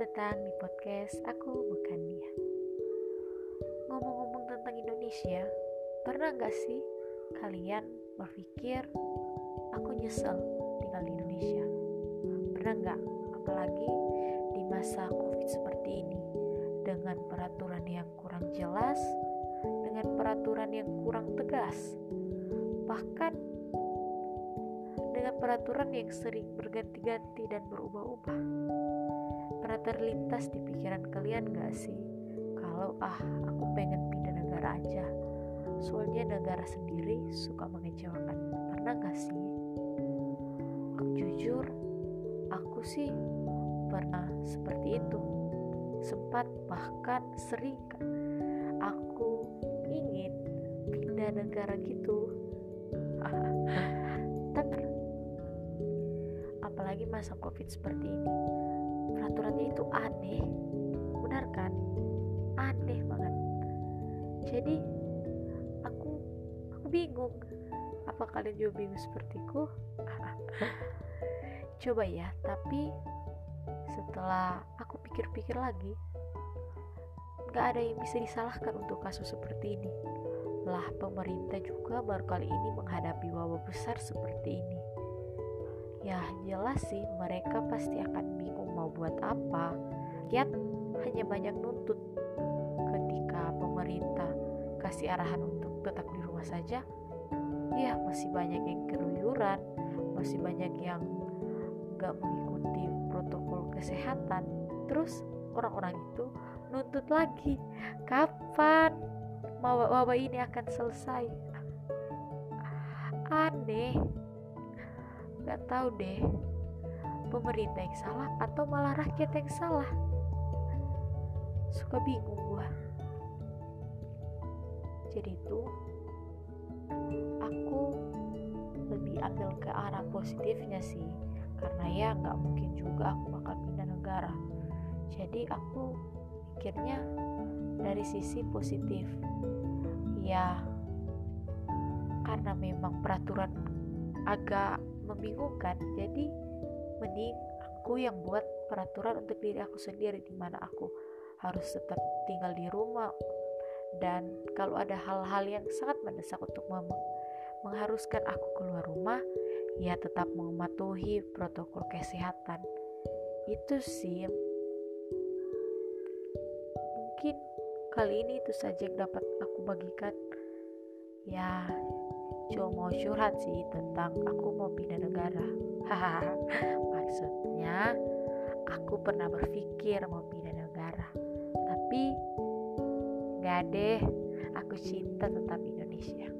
podcast aku bukan dia. Ngomong-ngomong tentang Indonesia, pernah gak sih kalian berpikir aku nyesel tinggal di Indonesia? Pernah gak? Apalagi di masa covid seperti ini dengan peraturan yang kurang jelas, dengan peraturan yang kurang tegas, bahkan dengan peraturan yang sering berganti-ganti dan berubah-ubah. Pernah terlintas di pikiran kalian gak sih? Kalau ah aku pengen pindah negara aja. Soalnya negara sendiri suka mengecewakan. Pernah gak sih? Jujur aku sih pernah seperti itu. Sempat bahkan sering aku ingin pindah negara gitu. tapi apalagi masa covid seperti ini peraturannya itu aneh. Benar kan? Aneh banget. Jadi aku aku bingung. Apa kalian juga bingung sepertiku? Coba ya tapi setelah aku pikir-pikir lagi gak ada yang bisa disalahkan untuk kasus seperti ini. Lah pemerintah juga baru kali ini menghadapi wabah besar seperti ini ya jelas sih mereka pasti akan bingung mau buat apa. Rakyat hanya banyak nuntut. Ketika pemerintah kasih arahan untuk tetap di rumah saja ya masih banyak yang keluyuran masih banyak yang gak mengikuti protokol kesehatan. Terus orang-orang itu nuntut lagi kapan wabah ini akan selesai? Aneh gak tahu deh pemerintah yang salah atau malah rakyat yang salah. Suka bingung gua. Jadi itu aku lebih ambil ke arah positifnya sih karena ya nggak mungkin juga aku bakal pindah negara. Jadi aku pikirnya dari sisi positif. Ya karena memang peraturan agak membingungkan. Jadi mending aku yang buat peraturan untuk diri aku sendiri di mana aku harus tetap tinggal di rumah. Dan kalau ada hal-hal yang sangat mendesak untuk mengharuskan aku keluar rumah ya tetap mematuhi protokol kesehatan. Itu sih. Mungkin kali ini itu saja yang dapat aku bagikan. Ya cuma mau curhat sih tentang aku mau pindah negara. Maksudnya aku pernah berpikir mau pindah negara. Tapi gak deh aku cinta tetap Indonesia